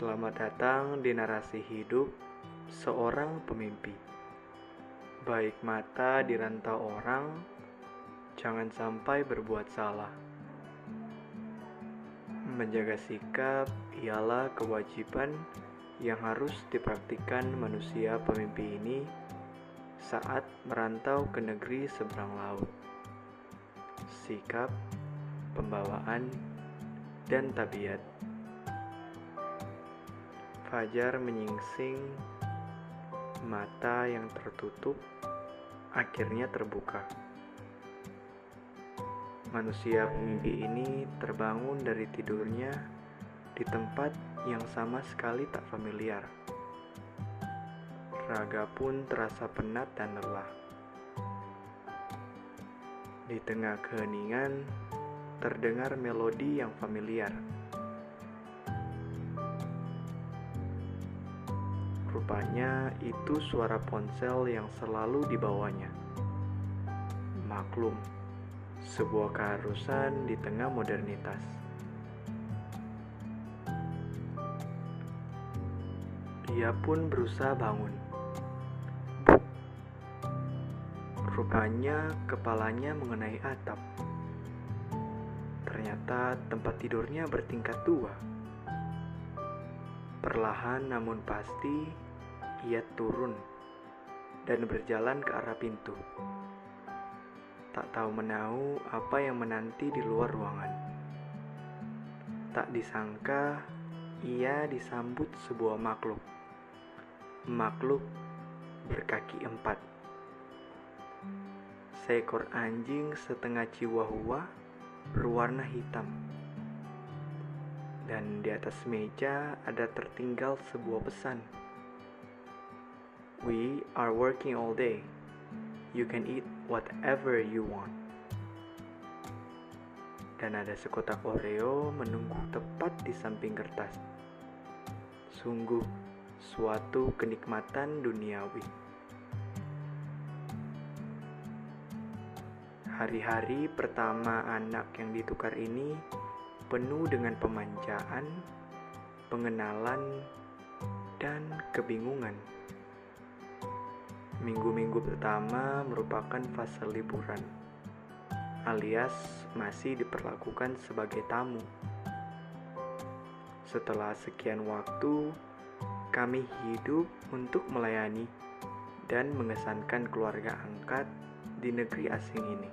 Selamat datang di narasi hidup seorang pemimpi. Baik mata di rantau orang, jangan sampai berbuat salah. Menjaga sikap ialah kewajiban yang harus dipraktikkan manusia pemimpi ini saat merantau ke negeri seberang laut. Sikap, pembawaan, dan tabiat. Fajar menyingsing, mata yang tertutup akhirnya terbuka. Manusia pemimpi ini terbangun dari tidurnya di tempat yang sama sekali tak familiar. Raga pun terasa penat dan lelah. Di tengah keheningan, terdengar melodi yang familiar. Itu suara ponsel yang selalu dibawanya. Maklum, sebuah keharusan di tengah modernitas. Ia pun berusaha bangun. Rupanya kepalanya mengenai atap. Ternyata tempat tidurnya bertingkat dua. Perlahan namun pasti, turun dan berjalan ke arah pintu. Tak tahu menahu apa yang menanti di luar ruangan. Tak disangka, ia disambut sebuah makhluk. Makhluk berkaki empat. Seekor anjing setengah chihuahua berwarna hitam dan di atas meja ada tertinggal sebuah pesan. We are working all day. You can eat whatever you want. Dan ada sekotak Oreo menunggu tepat di samping kertas. Sungguh suatu kenikmatan duniawi. Hari-hari pertama anak yang ditukar ini penuh dengan pemanjaan, pengenalan, dan kebingungan. Minggu-minggu pertama merupakan fase liburan, alias masih diperlakukan sebagai tamu. Setelah sekian waktu, kami hidup untuk melayani dan mengesankan keluarga angkat di negeri asing ini.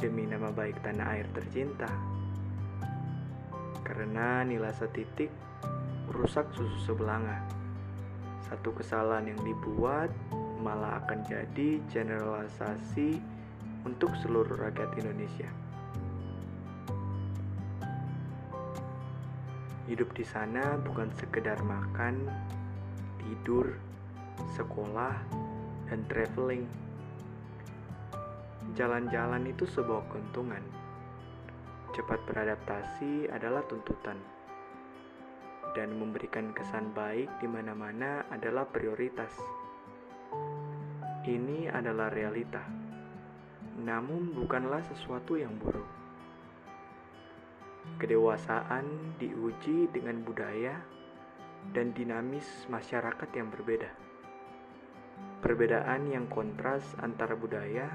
Demi nama baik tanah air tercinta karena nilai setitik rusak susu sebelanga. Satu kesalahan yang dibuat malah akan jadi generalisasi untuk seluruh rakyat Indonesia. Hidup di sana bukan sekedar makan, tidur, sekolah, dan traveling. Jalan-jalan itu sebuah keuntungan Cepat beradaptasi adalah tuntutan, dan memberikan kesan baik di mana-mana adalah prioritas. Ini adalah realita, namun bukanlah sesuatu yang buruk. Kedewasaan diuji dengan budaya dan dinamis masyarakat yang berbeda. Perbedaan yang kontras antara budaya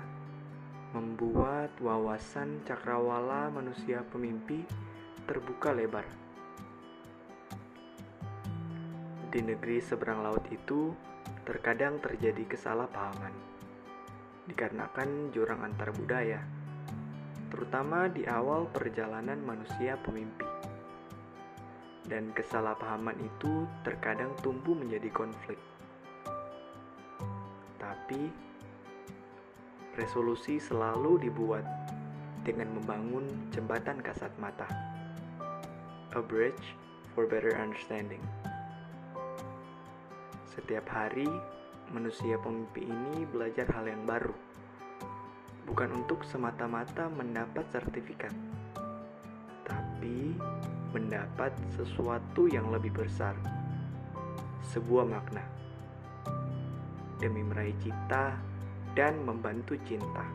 membuat wawasan cakrawala manusia pemimpi terbuka lebar. Di negeri seberang laut itu, terkadang terjadi kesalahpahaman, dikarenakan jurang antar budaya, terutama di awal perjalanan manusia pemimpi. Dan kesalahpahaman itu terkadang tumbuh menjadi konflik. Tapi, resolusi selalu dibuat dengan membangun jembatan kasat mata. A bridge for better understanding. Setiap hari, manusia pemimpi ini belajar hal yang baru. Bukan untuk semata-mata mendapat sertifikat, tapi mendapat sesuatu yang lebih besar. Sebuah makna. Demi meraih cita dan membantu cinta.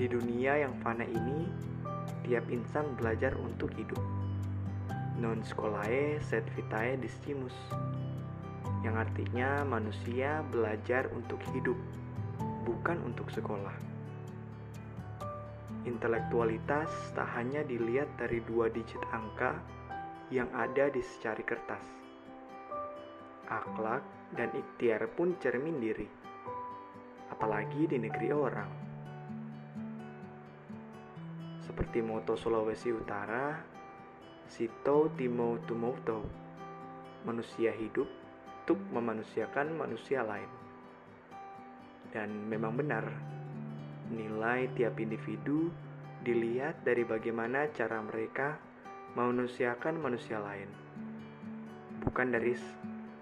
Di dunia yang fana ini, tiap insan belajar untuk hidup. Non scolae sed vitae distimus yang artinya manusia belajar untuk hidup bukan untuk sekolah. Intelektualitas tak hanya dilihat dari dua digit angka yang ada di secari kertas. Akhlak dan ikhtiar pun cermin diri apalagi di negeri orang. Seperti moto Sulawesi Utara, Sito Timo Tumoto, manusia hidup untuk memanusiakan manusia lain. Dan memang benar, nilai tiap individu dilihat dari bagaimana cara mereka memanusiakan manusia lain. Bukan dari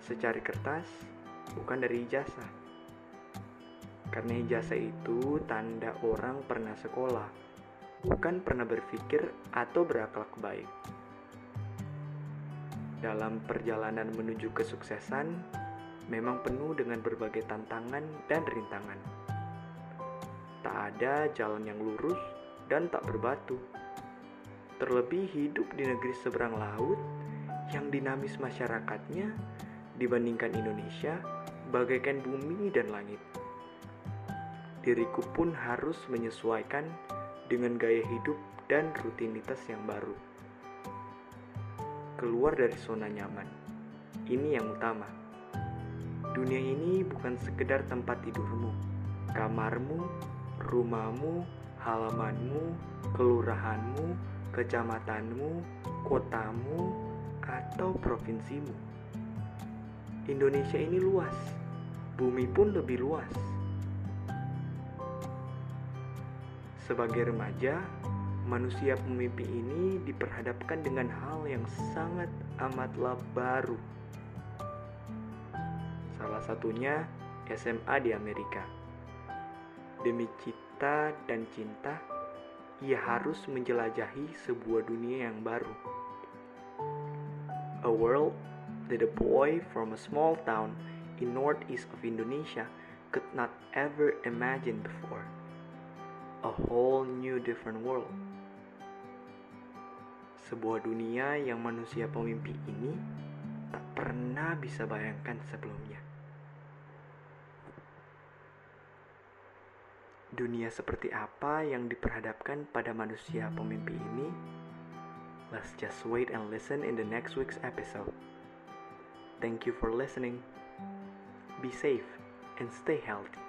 secari kertas, bukan dari ijazah. Karena ijazah itu tanda orang pernah sekolah, bukan pernah berpikir atau berakhlak baik. Dalam perjalanan menuju kesuksesan, memang penuh dengan berbagai tantangan dan rintangan. Tak ada jalan yang lurus dan tak berbatu. Terlebih hidup di negeri seberang laut yang dinamis masyarakatnya dibandingkan Indonesia bagaikan bumi dan langit. Diriku pun harus menyesuaikan dengan gaya hidup dan rutinitas yang baru. Keluar dari zona nyaman. Ini yang utama. Dunia ini bukan sekedar tempat tidurmu, kamarmu, rumahmu, halamanmu, kelurahanmu, kecamatanmu, kotamu, atau provinsimu. Indonesia ini luas, bumi pun lebih luas Sebagai remaja, manusia pemimpi ini diperhadapkan dengan hal yang sangat amatlah baru. Salah satunya SMA di Amerika. Demi cita dan cinta, ia harus menjelajahi sebuah dunia yang baru. A world that a boy from a small town in northeast of Indonesia could not ever imagine before a whole new different world. Sebuah dunia yang manusia pemimpi ini tak pernah bisa bayangkan sebelumnya. Dunia seperti apa yang diperhadapkan pada manusia pemimpi ini? Let's just wait and listen in the next week's episode. Thank you for listening. Be safe and stay healthy.